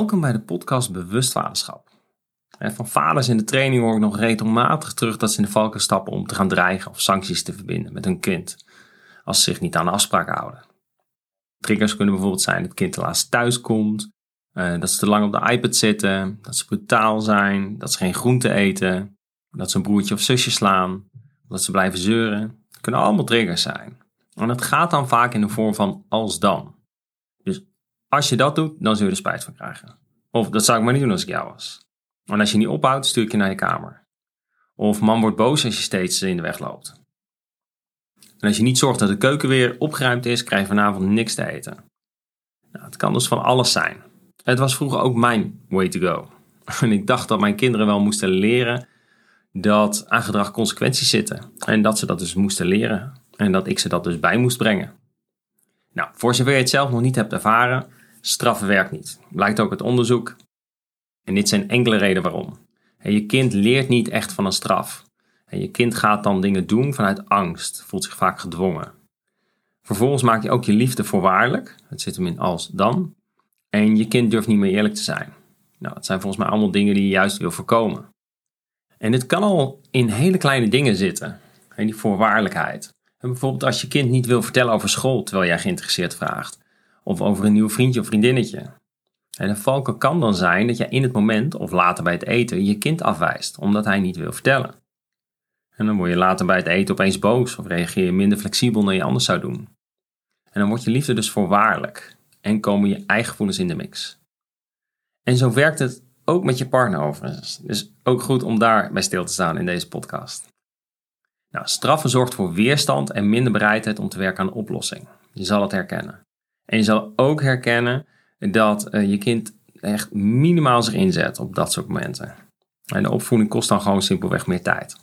Welkom bij de podcast Bewust Vaderschap. Van vaders in de training hoor ik nog regelmatig terug dat ze in de valken stappen om te gaan dreigen of sancties te verbinden met hun kind, als ze zich niet aan de afspraken houden. Triggers kunnen bijvoorbeeld zijn dat het kind te laat thuis komt, eh, dat ze te lang op de iPad zitten, dat ze brutaal zijn, dat ze geen groente eten, dat ze een broertje of zusje slaan, dat ze blijven zeuren. Het kunnen allemaal triggers zijn. En dat gaat dan vaak in de vorm van als dan. Als je dat doet, dan zul je er spijt van krijgen. Of dat zou ik maar niet doen als ik jou was. En als je niet ophoudt, stuur ik je naar je kamer. Of man wordt boos als je steeds in de weg loopt. En als je niet zorgt dat de keuken weer opgeruimd is, krijg je vanavond niks te eten. Nou, het kan dus van alles zijn. Het was vroeger ook mijn way to go. En ik dacht dat mijn kinderen wel moesten leren dat aan gedrag consequenties zitten. En dat ze dat dus moesten leren. En dat ik ze dat dus bij moest brengen. Nou, voor zover je het zelf nog niet hebt ervaren, straffen werkt niet. Blijkt ook uit onderzoek. En dit zijn enkele redenen waarom. Je kind leert niet echt van een straf. En je kind gaat dan dingen doen vanuit angst, voelt zich vaak gedwongen. Vervolgens maak je ook je liefde voorwaardelijk. Het zit hem in als dan. En je kind durft niet meer eerlijk te zijn. Nou, dat zijn volgens mij allemaal dingen die je juist wil voorkomen. En dit kan al in hele kleine dingen zitten. En die voorwaardelijkheid. En bijvoorbeeld als je kind niet wil vertellen over school terwijl jij geïnteresseerd vraagt. Of over een nieuw vriendje of vriendinnetje. En een valken kan dan zijn dat je in het moment of later bij het eten je kind afwijst omdat hij niet wil vertellen. En dan word je later bij het eten opeens boos of reageer je minder flexibel dan je anders zou doen. En dan wordt je liefde dus voorwaardelijk en komen je eigen gevoelens in de mix. En zo werkt het ook met je partner overigens. Dus ook goed om daar bij stil te staan in deze podcast. Nou, straffen zorgt voor weerstand en minder bereidheid om te werken aan een oplossing. Je zal het herkennen. En je zal ook herkennen dat eh, je kind echt minimaal zich inzet op dat soort momenten. En de opvoeding kost dan gewoon simpelweg meer tijd.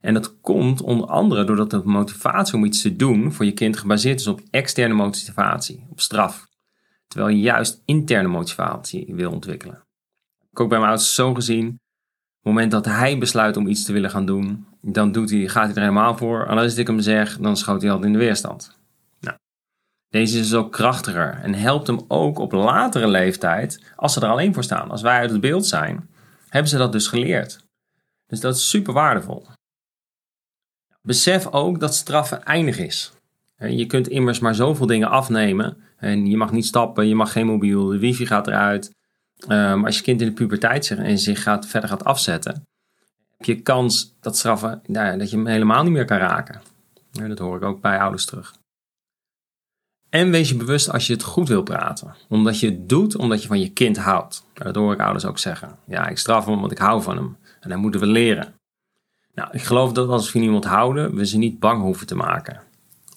En dat komt onder andere doordat de motivatie om iets te doen voor je kind gebaseerd is op externe motivatie, op straf. Terwijl je juist interne motivatie wil ontwikkelen. Ik ook bij mijn ouders zo gezien. Op het moment dat hij besluit om iets te willen gaan doen, dan doet hij, gaat hij er helemaal voor. En als ik hem zeg, dan schoot hij altijd in de weerstand. Deze is ook krachtiger en helpt hem ook op latere leeftijd, als ze er alleen voor staan. Als wij uit het beeld zijn, hebben ze dat dus geleerd. Dus dat is super waardevol. Besef ook dat straffen eindig is. Je kunt immers maar zoveel dingen afnemen. En je mag niet stappen, je mag geen mobiel, de wifi gaat eruit. Ehm, als je kind in de puberteit zegt en zich gaat, verder gaat afzetten, heb je kans dat straffen, nou, dat je hem helemaal niet meer kan raken. dat hoor ik ook bij ouders terug. En wees je bewust als je het goed wil praten. Omdat je het doet omdat je van je kind houdt. Dat hoor ik ouders ook zeggen. Ja, ik straf hem want ik hou van hem. En dat moeten we leren. Nou, ik geloof dat als we van iemand houden, we ze niet bang hoeven te maken.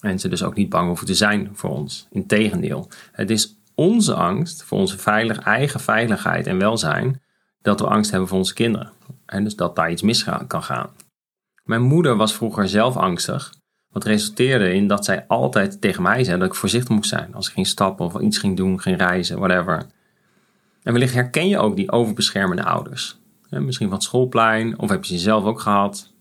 En ze dus ook niet bang hoeven te zijn voor ons. Integendeel, het is onze angst voor onze veilig, eigen veiligheid en welzijn dat we angst hebben voor onze kinderen. En dus dat daar iets mis kan gaan. Mijn moeder was vroeger zelf angstig, wat resulteerde in dat zij altijd tegen mij zei dat ik voorzichtig moest zijn als ik ging stappen of iets ging doen, ging reizen, whatever. En wellicht herken je ook die overbeschermende ouders. Misschien van het schoolplein, of heb je ze zelf ook gehad.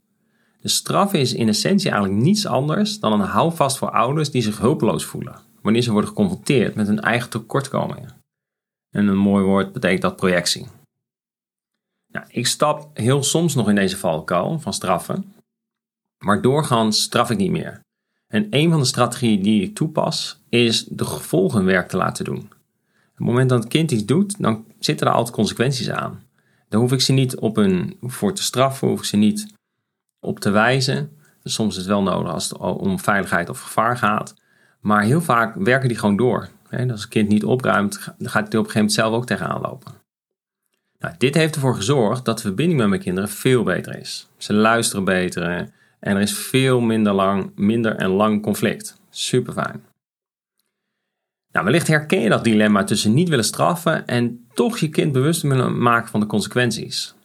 De straf is in essentie eigenlijk niets anders dan een houvast voor ouders die zich hulpeloos voelen wanneer ze worden geconfronteerd met hun eigen tekortkomingen. En een mooi woord betekent dat projectie. Nou, ik stap heel soms nog in deze valkuil van straffen, maar doorgaans straf ik niet meer. En een van de strategieën die ik toepas is de gevolgen werk te laten doen. Op het moment dat het kind iets doet, dan zitten er altijd consequenties aan. Dan hoef ik ze niet op een, voor te straffen, hoef ik ze niet op te wijzen. Soms is het wel nodig als het om veiligheid of gevaar gaat. Maar heel vaak werken die gewoon door. Als een kind niet opruimt, dan gaat hij op een gegeven moment zelf ook tegenaan lopen. Nou, dit heeft ervoor gezorgd dat de verbinding met mijn kinderen veel beter is. Ze luisteren beter en er is veel minder, lang, minder en lang conflict. Super fijn. Nou, wellicht herken je dat dilemma tussen niet willen straffen en toch je kind bewust willen maken van de consequenties.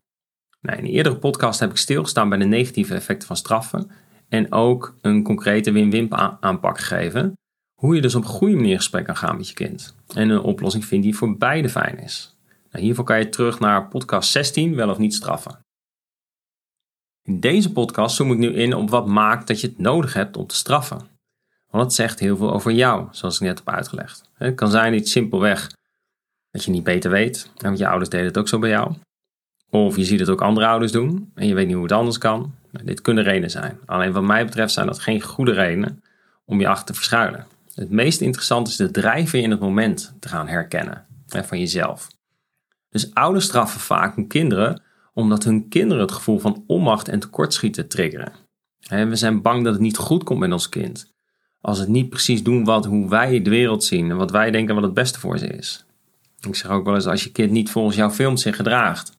Nou, in de eerdere podcast heb ik stilgestaan bij de negatieve effecten van straffen en ook een concrete win-win aanpak gegeven. Hoe je dus op een goede manier gesprek kan gaan met je kind en een oplossing vindt die voor beide fijn is. Nou, hiervoor kan je terug naar podcast 16, wel of niet straffen. In deze podcast zoom ik nu in op wat maakt dat je het nodig hebt om te straffen. Want het zegt heel veel over jou, zoals ik net heb uitgelegd. Het kan zijn iets simpelweg Dat je niet beter weet, want je ouders deden het ook zo bij jou. Of je ziet het ook andere ouders doen en je weet niet hoe het anders kan. Nou, dit kunnen redenen zijn. Alleen wat mij betreft zijn dat geen goede redenen om je achter te verschuilen. Het meest interessante is de drijven in het moment te gaan herkennen van jezelf. Dus ouders straffen vaak hun kinderen omdat hun kinderen het gevoel van onmacht en tekortschieten triggeren. we zijn bang dat het niet goed komt met ons kind. Als het niet precies doen wat, hoe wij de wereld zien en wat wij denken wat het beste voor ze is. Ik zeg ook wel eens, als je kind niet volgens jouw films zich gedraagt.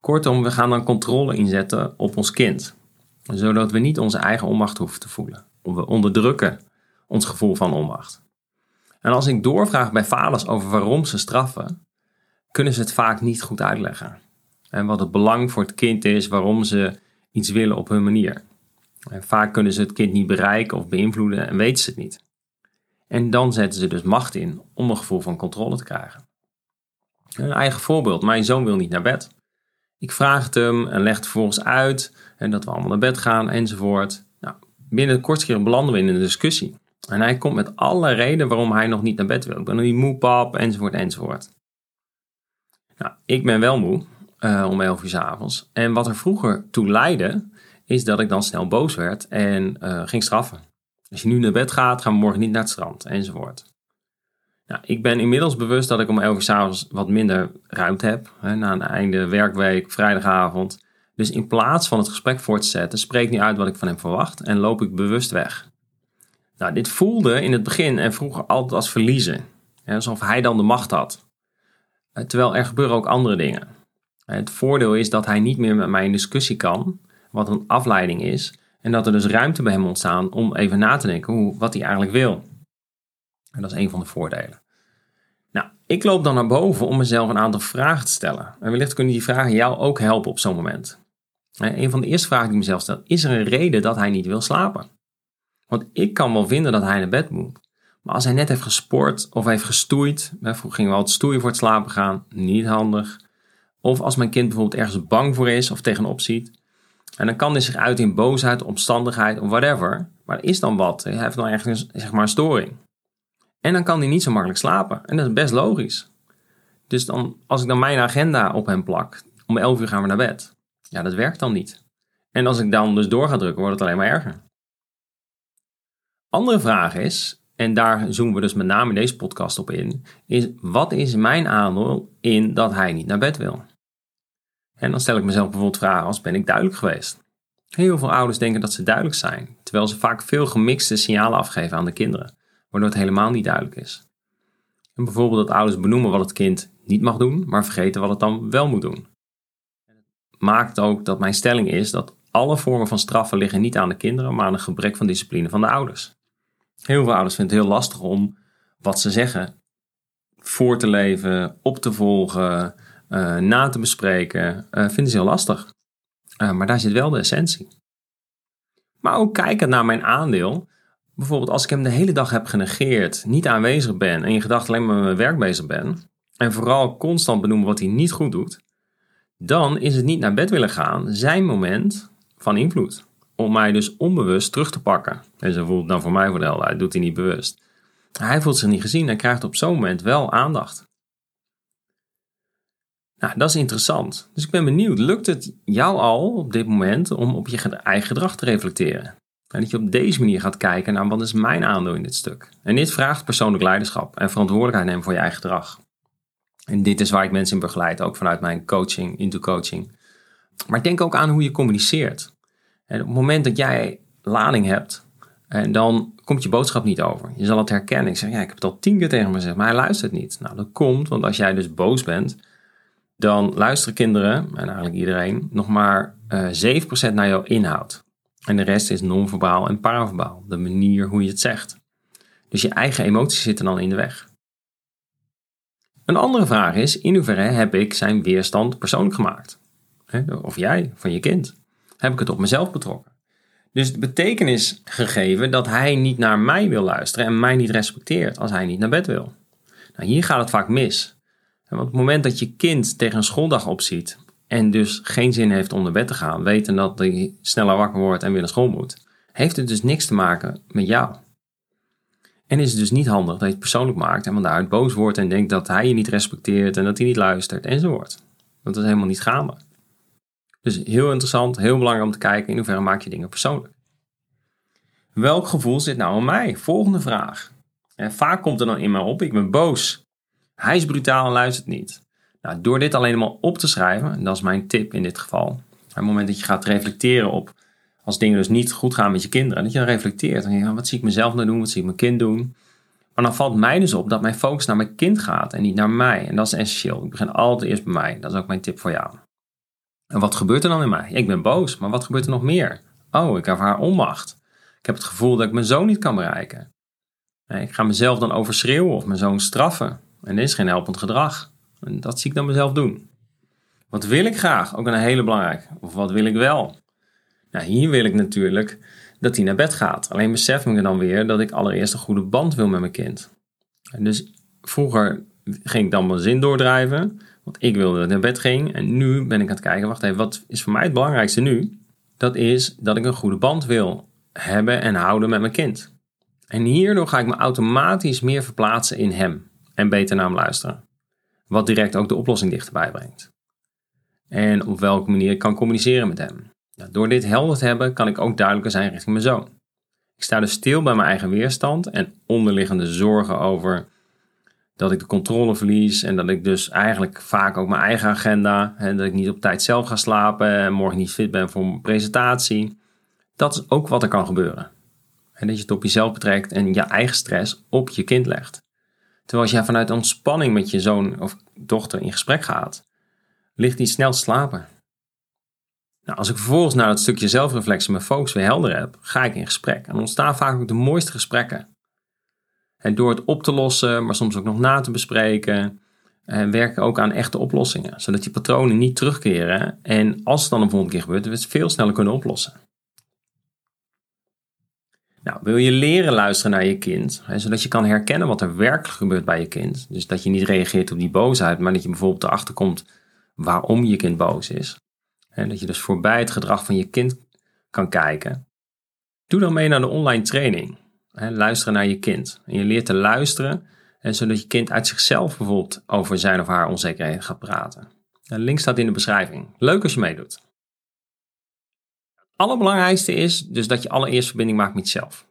Kortom, we gaan dan controle inzetten op ons kind. Zodat we niet onze eigen onmacht hoeven te voelen. We onderdrukken ons gevoel van onmacht. En als ik doorvraag bij vaders over waarom ze straffen, kunnen ze het vaak niet goed uitleggen. En wat het belang voor het kind is, waarom ze iets willen op hun manier. En vaak kunnen ze het kind niet bereiken of beïnvloeden en weten ze het niet. En dan zetten ze dus macht in om een gevoel van controle te krijgen. Een eigen voorbeeld: mijn zoon wil niet naar bed. Ik vraag het hem en leg het vervolgens uit en dat we allemaal naar bed gaan enzovoort. Nou, binnen de kortste keer belanden we in een discussie. En hij komt met alle redenen waarom hij nog niet naar bed wil. Ik ben nog niet moe, pap, enzovoort, enzovoort. Nou, ik ben wel moe uh, om 11 uur s avonds. En wat er vroeger toe leidde, is dat ik dan snel boos werd en uh, ging straffen. Als je nu naar bed gaat, gaan we morgen niet naar het strand, enzovoort. Nou, ik ben inmiddels bewust dat ik om 11 uur s avonds wat minder ruimte heb. Hè, na een einde werkweek, vrijdagavond. Dus in plaats van het gesprek voor te zetten, spreek niet uit wat ik van hem verwacht en loop ik bewust weg. Nou, dit voelde in het begin en vroeger altijd als verliezen. alsof hij dan de macht had. Eh, terwijl er gebeuren ook andere dingen. Het voordeel is dat hij niet meer met mij in discussie kan, wat een afleiding is. En dat er dus ruimte bij hem ontstaat om even na te denken hoe, wat hij eigenlijk wil. En dat is een van de voordelen. Nou, ik loop dan naar boven om mezelf een aantal vragen te stellen. En wellicht kunnen die vragen jou ook helpen op zo'n moment. Een van de eerste vragen die ik mezelf stel, is er een reden dat hij niet wil slapen? Want ik kan wel vinden dat hij naar bed moet. Maar als hij net heeft gesport of heeft gestoeid, vroeger gingen we altijd stoeien voor het slapen gaan, niet handig. Of als mijn kind bijvoorbeeld ergens bang voor is of tegenop ziet. En dan kan hij zich uit in boosheid, omstandigheid of whatever. Maar er is dan wat. Hij heeft dan ergens zeg maar, een storing. En dan kan hij niet zo makkelijk slapen. En dat is best logisch. Dus dan, als ik dan mijn agenda op hem plak, om 11 uur gaan we naar bed. Ja, dat werkt dan niet. En als ik dan dus door ga drukken, wordt het alleen maar erger. Andere vraag is, en daar zoomen we dus met name in deze podcast op in, is wat is mijn aandeel in dat hij niet naar bed wil? En dan stel ik mezelf bijvoorbeeld vragen als ben ik duidelijk geweest? Heel veel ouders denken dat ze duidelijk zijn, terwijl ze vaak veel gemixte signalen afgeven aan de kinderen, waardoor het helemaal niet duidelijk is. En bijvoorbeeld dat ouders benoemen wat het kind niet mag doen, maar vergeten wat het dan wel moet doen. Maakt ook dat mijn stelling is dat alle vormen van straffen liggen niet aan de kinderen, maar aan een gebrek van discipline van de ouders. Heel veel ouders vinden het heel lastig om wat ze zeggen voor te leven, op te volgen, uh, na te bespreken. Uh, vinden ze heel lastig. Uh, maar daar zit wel de essentie. Maar ook kijken naar mijn aandeel. Bijvoorbeeld als ik hem de hele dag heb genegeerd, niet aanwezig ben en in gedachten alleen maar met mijn werk bezig ben. En vooral constant benoemen wat hij niet goed doet. Dan is het niet naar bed willen gaan zijn moment van invloed om mij dus onbewust terug te pakken. En zo voelt dan voor mij voor de doet hij niet bewust. Hij voelt zich niet gezien en krijgt op zo'n moment wel aandacht. Nou, dat is interessant. Dus ik ben benieuwd, lukt het jou al op dit moment om op je eigen gedrag te reflecteren? En dat je op deze manier gaat kijken naar wat is mijn aandeel in dit stuk. En dit vraagt persoonlijk leiderschap en verantwoordelijkheid nemen voor je eigen gedrag. En dit is waar ik mensen in begeleid, ook vanuit mijn coaching, into coaching. Maar denk ook aan hoe je communiceert. En op het moment dat jij lading hebt, en dan komt je boodschap niet over. Je zal het herkennen. Ik zeg, ja, ik heb het al tien keer tegen hem gezegd, maar hij luistert niet. Nou, dat komt, want als jij dus boos bent, dan luisteren kinderen, en eigenlijk iedereen, nog maar uh, eh, 7% naar jouw inhoud. En de rest is non-verbaal en paraverbaal, de manier hoe je het zegt. Dus je eigen emoties zitten dan in de weg. Een andere vraag is, in hoeverre heb ik zijn weerstand persoonlijk gemaakt? Of jij, van je kind heb ik het op mezelf betrokken. Dus de betekenis gegeven dat hij niet naar mij wil luisteren en mij niet respecteert als hij niet naar bed wil. Nou, hier gaat het vaak mis. Want op het moment dat je kind tegen een schooldag opziet en dus geen zin heeft om naar bed te gaan, weten dat hij sneller wakker wordt en weer naar school moet, heeft het dus niks te maken met jou. En is het dus niet handig dat je het persoonlijk maakt en van daaruit boos wordt en denkt dat hij je niet respecteert en dat hij niet luistert enzovoort. Want dat is helemaal niet gaande. Dus heel interessant, heel belangrijk om te kijken in hoeverre maak je dingen persoonlijk. Welk gevoel zit nou in mij? Volgende vraag. En vaak komt er dan in mij op, ik ben boos. Hij is brutaal en luistert niet. Nou, door dit alleen maar op te schrijven, en dat is mijn tip in dit geval. Op het moment dat je gaat reflecteren op, als dingen dus niet goed gaan met je kinderen, dat je dan reflecteert. En je wat zie ik mezelf nou doen, wat zie ik mijn kind doen. Maar dan valt mij dus op dat mijn focus naar mijn kind gaat en niet naar mij. En dat is essentieel. Ik begin altijd eerst bij mij. Dat is ook mijn tip voor jou. En wat gebeurt er dan in mij? Ik ben boos, maar wat gebeurt er nog meer? Oh, ik ervaar onmacht. Ik heb het gevoel dat ik mijn zoon niet kan bereiken. Ik ga mezelf dan overschreeuwen of mijn zoon straffen. En dit is geen helpend gedrag. En dat zie ik dan mezelf doen. Wat wil ik graag? Ook een hele belangrijke. Of wat wil ik wel? Nou, hier wil ik natuurlijk dat hij naar bed gaat. Alleen besef ik dan weer dat ik allereerst een goede band wil met mijn kind. En dus vroeger ging ik dan mijn zin doordrijven, want ik wilde dat hij naar bed ging. En nu ben ik aan het kijken, wacht even, wat is voor mij het belangrijkste nu? Dat is dat ik een goede band wil hebben en houden met mijn kind. En hierdoor ga ik me automatisch meer verplaatsen in hem en beter naar hem luisteren. Wat direct ook de oplossing dichterbij brengt. En op welke manier ik kan communiceren met hem. Nou, door dit helder te hebben, kan ik ook duidelijker zijn richting mijn zoon. Ik sta dus stil bij mijn eigen weerstand en onderliggende zorgen over dat ik de controle verlies en dat ik dus eigenlijk vaak ook mijn eigen agenda en dat ik niet op tijd zelf ga slapen en morgen niet fit ben voor een presentatie. Dat is ook wat er kan gebeuren. En dat je het op jezelf betrekt en je eigen stress op je kind legt. Terwijl als jij vanuit ontspanning met je zoon of dochter in gesprek gaat, ligt hij snel te slapen. Nou, als ik vervolgens naar het stukje zelfreflectie mijn focus weer helder heb, ga ik in gesprek. En ontstaan vaak ook de mooiste gesprekken. En door het op te lossen, maar soms ook nog na te bespreken, en werken ook aan echte oplossingen. Zodat die patronen niet terugkeren. En als het dan een volgende keer gebeurt, we het veel sneller kunnen oplossen. Nou, wil je leren luisteren naar je kind, hè, zodat je kan herkennen wat er werkelijk gebeurt bij je kind. Dus dat je niet reageert op die boosheid, maar dat je bijvoorbeeld erachter komt waarom je kind boos is. En dat je dus voorbij het gedrag van je kind kan kijken. Doe dan mee naar de online training. Luisteren naar je kind. En je leert te luisteren, en zodat je kind uit zichzelf bijvoorbeeld over zijn of haar onzekerheden gaat praten. De link staat in de beschrijving. Leuk als je meedoet allerbelangrijkste is dus dat je allereerst verbinding maakt met jezelf.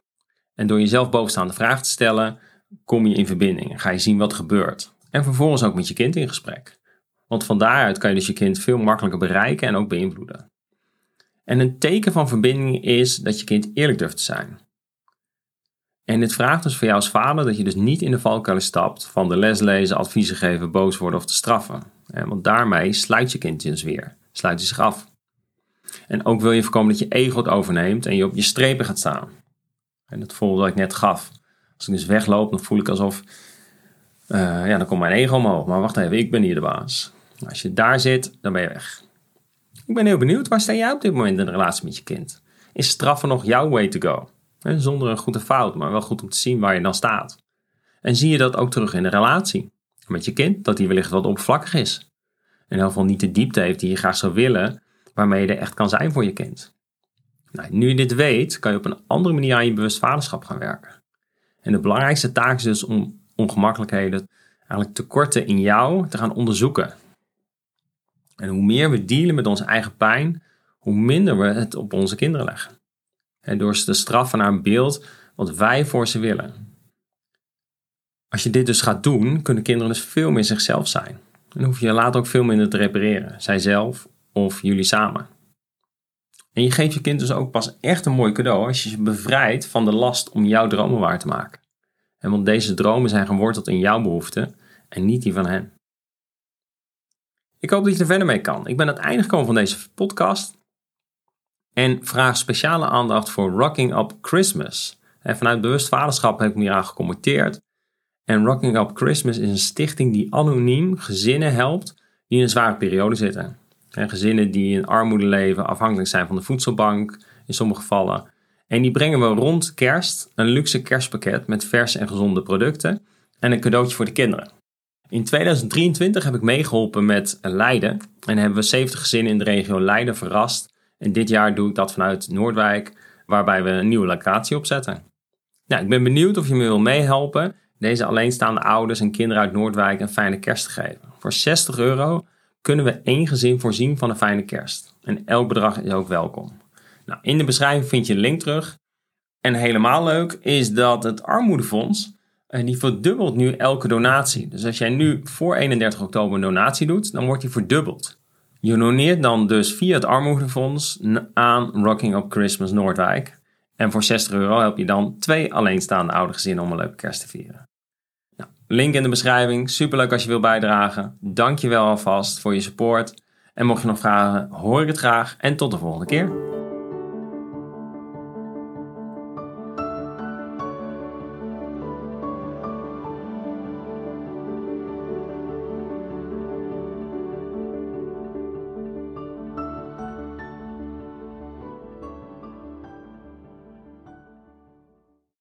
En door jezelf bovenstaande vragen te stellen, kom je in verbinding en ga je zien wat er gebeurt. En vervolgens ook met je kind in gesprek. Want van daaruit kan je dus je kind veel makkelijker bereiken en ook beïnvloeden. En een teken van verbinding is dat je kind eerlijk durft te zijn. En dit vraagt dus voor jou als vader dat je dus niet in de valkuil stapt van de les lezen, adviezen geven, boos worden of te straffen. Want daarmee sluit je kind dus weer, sluit hij zich af. En ook wil je voorkomen dat je ego het overneemt en je op je strepen gaat staan. En het voorbeeld dat ik net gaf. Als ik dus wegloop, dan voel ik alsof, uh, ja, dan komt mijn ego omhoog. Maar wacht even, ik ben hier de baas. Als je daar zit, dan ben je weg. Ik ben heel benieuwd, waar sta jij op dit moment in de relatie met je kind? Is straffen nog jouw way to go? Zonder een goede fout, maar wel goed om te zien waar je dan staat. En zie je dat ook terug in de relatie met je kind, dat die wellicht wat oppervlakkig is. In ieder geval niet de diepte heeft die je graag zou willen, waarmee je er echt kan zijn voor je kind. Nou, nu je dit weet, kan je op een andere manier aan je bewust vaderschap gaan werken. En de belangrijkste taak is dus om ongemakkelijkheden, eigenlijk tekorten in jou te gaan onderzoeken. En hoe meer we dealen met onze eigen pijn, hoe minder we het op onze kinderen leggen. En door ze te straffen naar een beeld wat wij voor ze willen. Als je dit dus gaat doen, kunnen kinderen dus veel meer zichzelf zijn. En hoef je later ook veel minder te repareren, zijzelf of jullie samen. En je geeft je kind dus ook pas echt een mooi cadeau als je ze bevrijdt van de last om jouw dromen waar te maken. En want deze dromen zijn geworteld in jouw behoeften en niet die van hen. Ik hoop dat je er verder mee kan. Ik ben aan het einde gekomen van deze podcast. En vraag speciale aandacht voor Rocking Up Christmas. En vanuit bewust vaderschap heb ik me hier aan gecommenteerd. En Rocking Up Christmas is een stichting die anoniem gezinnen helpt die in een zware periode zitten. En gezinnen die in armoede leven, afhankelijk zijn van de voedselbank in sommige gevallen. En die brengen we rond kerst een luxe kerstpakket met verse en gezonde producten en een cadeautje voor de kinderen. In 2023 heb ik meegeholpen met Leiden en hebben we 70 gezinnen in de regio Leiden verrast. En dit jaar doe ik dat vanuit Noordwijk, waarbij we een nieuwe locatie opzetten. Nou, ik ben benieuwd of je me wil meehelpen deze alleenstaande ouders en kinderen uit Noordwijk een fijne kerst te geven. Voor 60 euro kunnen we één gezin voorzien van een fijne kerst. En elk bedrag is ook welkom. Nou, in de beschrijving vind je een link terug. En helemaal leuk is dat het Armoedefonds, eh, die verdubbelt nu elke donatie. Dus als jij nu voor 31 oktober een donatie doet, dan wordt die verdubbeld. Je doneert dan dus via het Armoedefonds aan Rocking Up Christmas Noordwijk. En voor 60 euro help je dan twee alleenstaande oude gezinnen om een leuke kerst te vieren. Nou, link in de beschrijving. Superleuk als je wil bijdragen. Dank je wel alvast voor je support. En mocht je nog vragen, hoor ik het graag. En tot de volgende keer.